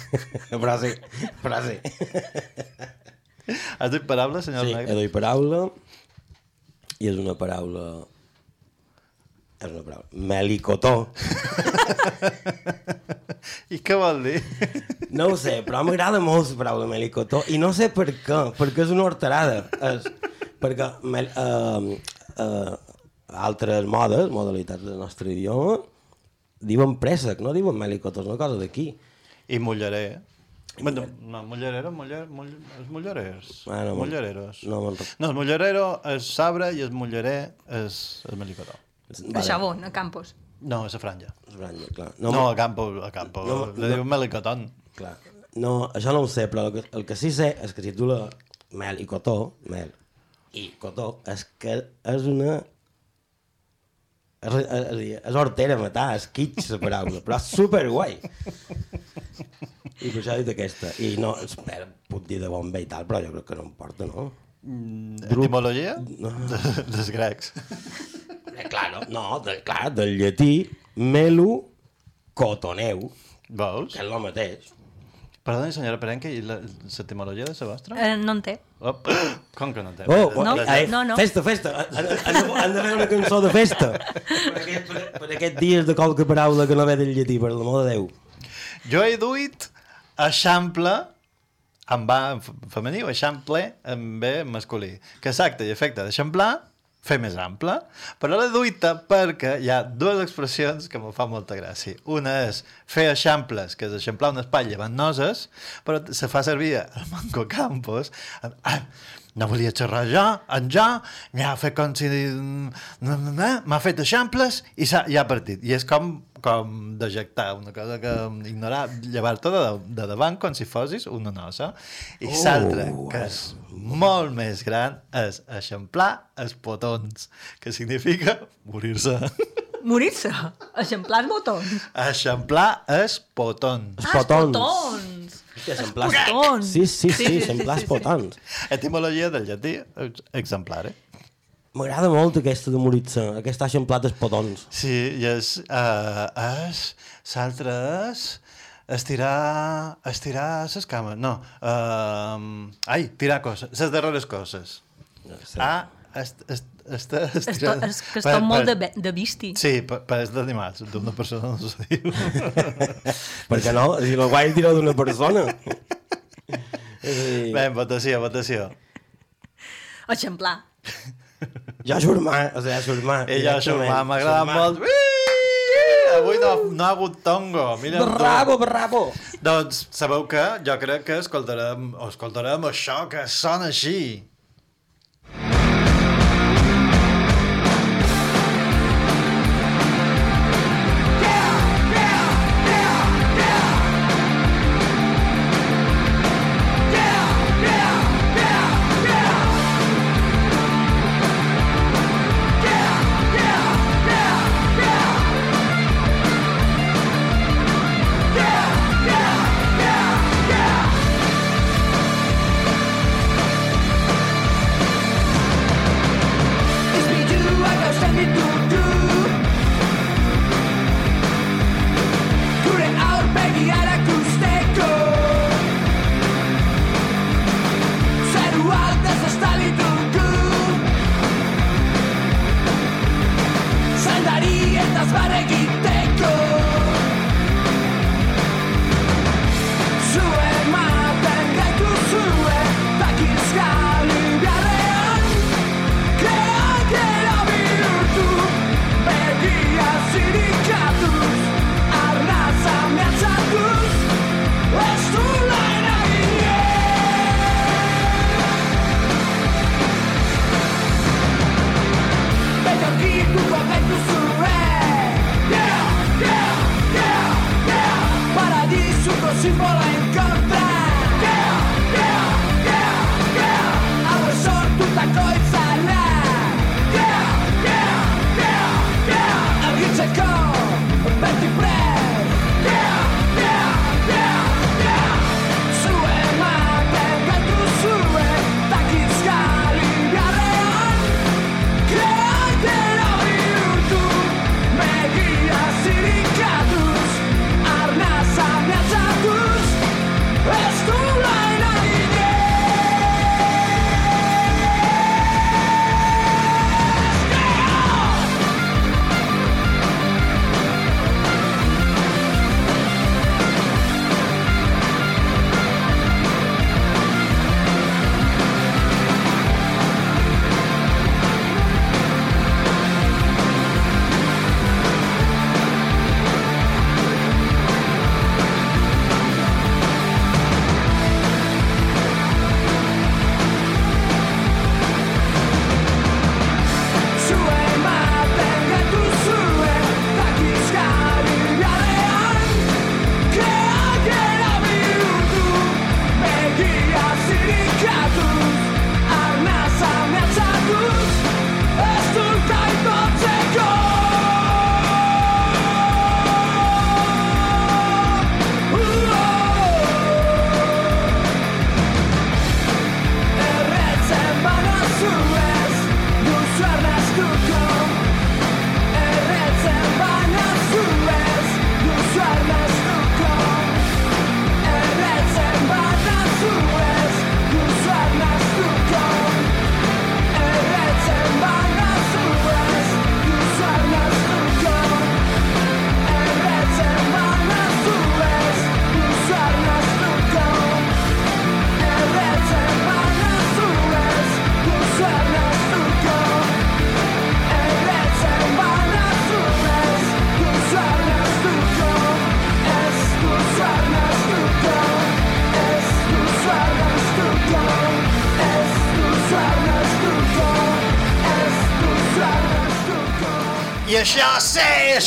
però sí, però sí. Has dit paraula, senyor Sí, he Negre? dit paraula i és una paraula és una paraula melicotó I què vol dir? no ho sé, però m'agrada molt la paraula melicotó i no sé per què, perquè és una horterada és, perquè mel, uh, uh, altres modes, modalitats del nostre idioma diuen préssec, no diuen melicotó, és una cosa d'aquí I mulleré. Bueno, no, mullerero, muller, mull, els mullerers. Ah, no mullereros. no rec- no, el mullerero és sabre i el mullerer és el melicotó. A Xabón, a Campos. No, és a franja. És franja, clar. No, no a campo, a campo. no, No, Le no. diu melicotón. Clar. No, això no ho sé, però el que, el que sí sé és que si tu la mel i cotó, mel i cotó, és que és una... És, és, és, a hortera matar, és kitsch la paraula, però és superguai. I per això he dit aquesta. I no, espera, puc dir de bon bé i tal, però jo crec que no em porta, no? Mm, Etimologia? No. De, dels grecs. Eh, clar, no, no de, clar, del llatí, melu, cotoneu, Veus? que és el mateix. Perdoni, senyora Perenque, i la- l'etimologia de la vostra? Eh, no en té. Oh, com que no té? Oh, oh, No, ai, no, no. Festa, festa. Han, han, han de fer una cançó de festa. Per, aquest, per, per aquests dies de qualque paraula que no ve del llatí, per l'amor de Déu. Jo he duit eixample amb A en f- femení o eixample en B en masculí. Que és acte i efecte d'eixamplar fer més ample, però la duita perquè hi ha dues expressions que me fa molta gràcia. Una és fer eixamples, que és eixamplar una espatlla amb noses, però se fa servir el Manco Campos. Ah, no volia xerrar jo, en jo, m'ha fet com si... M'ha fet eixamples i ja ha partit. I és com, com dejectar una cosa que ignorar, llevar-te de, de davant com si fossis una nosa. I Oh, l'altra, que és molt més gran, és eixamplar els potons, que significa morir-se. Morir-se. Eixamplar els botons. Eixamplar els potons. Els potons. Potons. Hòstia, eixamplar... Potons. Sí, sí, sí, eixamplar els potons. Etimologia del llatí, exemplar, eh? M'agrada molt aquesta de morir-se, aquesta eixamplat els potons. Sí, i és... Uh, és... L'altre és... Estirar... Estirar les cames. No. Uh, ai, tirar coses. Les darreres coses. Ah, est, est, est, est, És, to, és que és tot molt de, be- de visti. Sí, per, per és d'animals. D'una persona no s'ho diu. Per què no? Si el guai tira d'una persona. Bé, votació, votació. Eixamplar. Ja germà, o sigui, germà. I jo, germà, m'agrada molt. Ui! Avui no, no ha hagut tongo. Mira Bravo, bravo. Doncs sabeu què? Jo crec que escoltarem, escoltarem això que sona així. se bola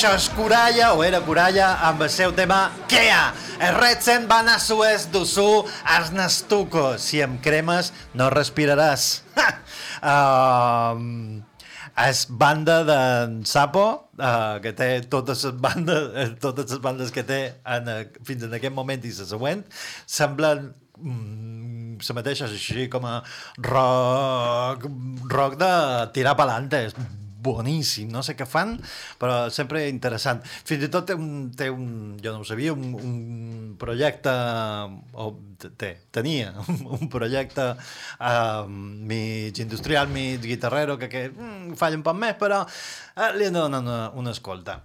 això és Coralla, o era Coralla, amb el seu tema Kea. El Redsen van a sues dusu as nastuco. Si em cremes, no respiraràs. um, és banda de Sapo, uh, que té totes les bandes, eh, totes les bandes que té en, eh, fins en aquest moment i la següent, semblen mm, la mateixa, així com a rock, rock de tirar pelante, és boníssim, no sé què fan, però sempre interessant. Fins i tot té un, té un jo no ho sabia, un, un projecte, o té, tenia un, un projecte uh, mig industrial, mig guitarrero, que, que mm, falla un poc més, però uh, li donen una, una escolta.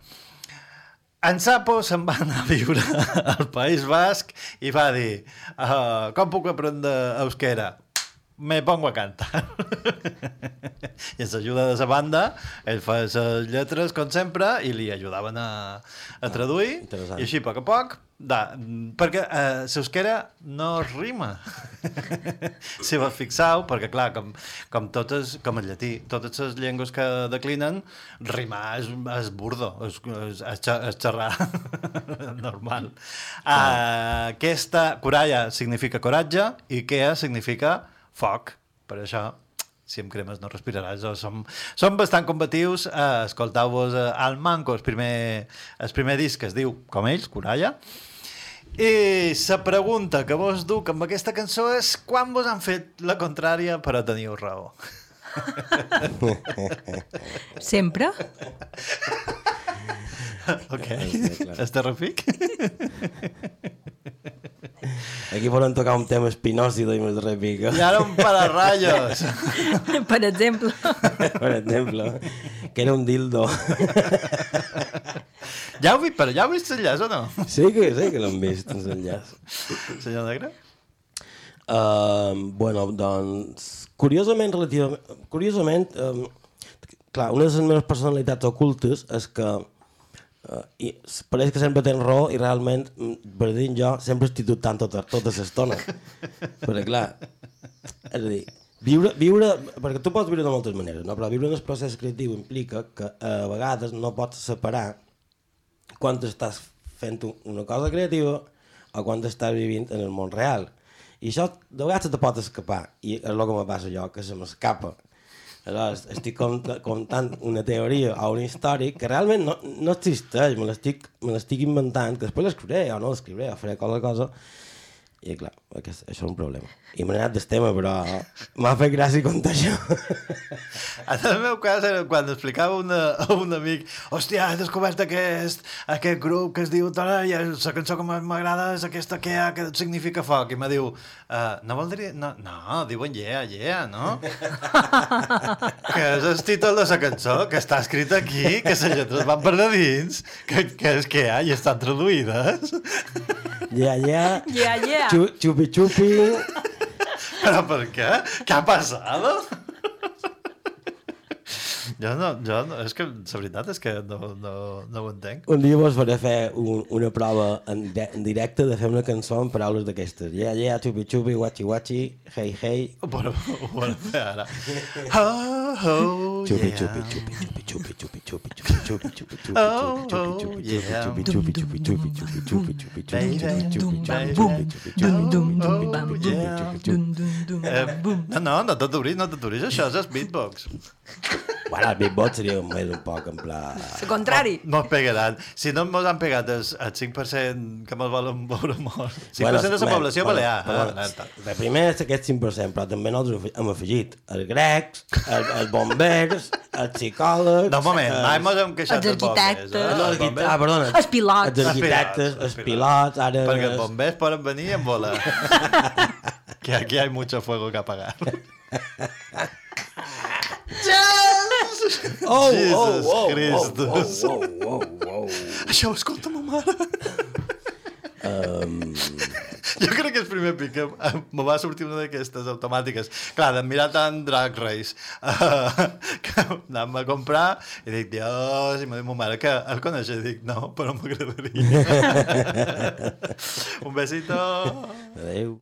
En Sapo se'n va anar a viure al País Basc i va dir uh, com puc aprendre euskera? Me pongo a cantar. I ens ajuda de la banda, ell fa les lletres, com sempre, i li ajudaven a, a traduir, interessant. i així, a poc a poc, da, perquè eh, l'euskera no rima. si vos fixeu, perquè clar, com, com totes, com el llatí, totes les llengües que declinen, rimar és, és burdo, és, és, és, xerrar normal. Uh, aquesta, coralla significa coratge i quea significa foc. Per això, si em cremes no respiraràs. O som, som bastant combatius. Uh, Escoltau-vos uh, al Manco, el primer, el primer disc que es diu, com ells, Coralla. I la pregunta que vos duc amb aquesta cançó és quan vos han fet la contrària però teniu raó? Sempre? ok. És terrífic? Aquí volen tocar un tema espinós i de més repica. I ara un pararrayos. per exemple. per exemple, que era un dildo. Ja ho vi, però ja heu vist l'enllaç o no? Sí que, sí que l'hem vist, ens enllaç. Senyor Negre? Uh, bueno, doncs, curiosament, relativament, curiosament, um, clar, una de les meves personalitats ocultes és que uh, i pareix que sempre tens raó i realment, mm, per dir jo, sempre estic dubtant tota, tota l'estona. perquè clar, és a dir, viure, viure, perquè tu pots viure de moltes maneres, no? però viure en el procés creatiu implica que a vegades no pots separar quan estàs fent una cosa creativa o quan estàs vivint en el món real. I això de vegades te pot escapar, i és el que me passa jo, que se m'escapa. Aleshores, estic cont contant una teoria o una història que realment no, no existeix, me l'estic inventant, que després l'escriuré o no l'escriuré, o faré qualsevol cosa, i clar, aquest, això és un problema. I m'he anat del tema, però m'ha fet gràcia contar això. En el meu cas era quan explicava una, a un amic hòstia, he descobert aquest, aquest grup que es diu Tara i la cançó que m'agrada és aquesta que, que significa foc i me diu, uh, no voldria... No, no diuen yeah, yeah, no? que és el títol de la cançó que està escrit aquí, que les lletres van per de dins, que, que és que hi estan traduïdes. Ja. Yeah, yeah. Chu- Chupi, xupi-xupi. Però per què? Què ha passat? Jo no, jo no, és que la veritat és que no, no, no ho entenc. Un dia vos faré fer un, una prova en, de, en directe de fer una cançó amb paraules d'aquestes. Yeah, yeah, chupi, chupi, guachi, guachi, hey, hey. Bueno, ho volem fer ara. Oh, oh, Chupi, yeah. chupi, chupi, chupi, chupi, chupi, chupi, chupi, chupi, chupi, chupi, Oh, chupi, oh, chupi, yeah. chupi, chupi, chupi, chupi, chupi, chupi, chupi, chupi, chupi, chupi, chupi, chupi, chupi, Eh, no, no, no t'aturis, no t'aturis, això és beatbox. Bueno, el beatbox seria més un poc en pla... El contrari. No es pegaran. Si no mos han pegat el, el 5% que mos volen veure molt. 5% de la població bueno, balear. eh, alerta. De primer és aquest 5%, però també nosaltres hem afegit els grecs, els, els bombers, els psicòlegs... No, un moment, els- mai mos hem queixat Els dels bombers, arquitectes. eh? No, Els bombers. ah, perdona. Els pilots. Els arquitectes, els pilots, ara... Perquè els bombers poden venir en bola. que aquí hay mucho fuego que apagar. Oh, Jesus oh, oh, Christus. Oh, oh, oh, oh, oh. Això ho escolta ma mare. Um, Jo crec que el primer pic que me va sortir una d'aquestes automàtiques. Clar, de mirar tant Drag Race, uh, que anàvem a comprar i dic, Dios, i me diu ma mare que el coneixes. I dic, no, però m'agradaria. Un besito. adéu.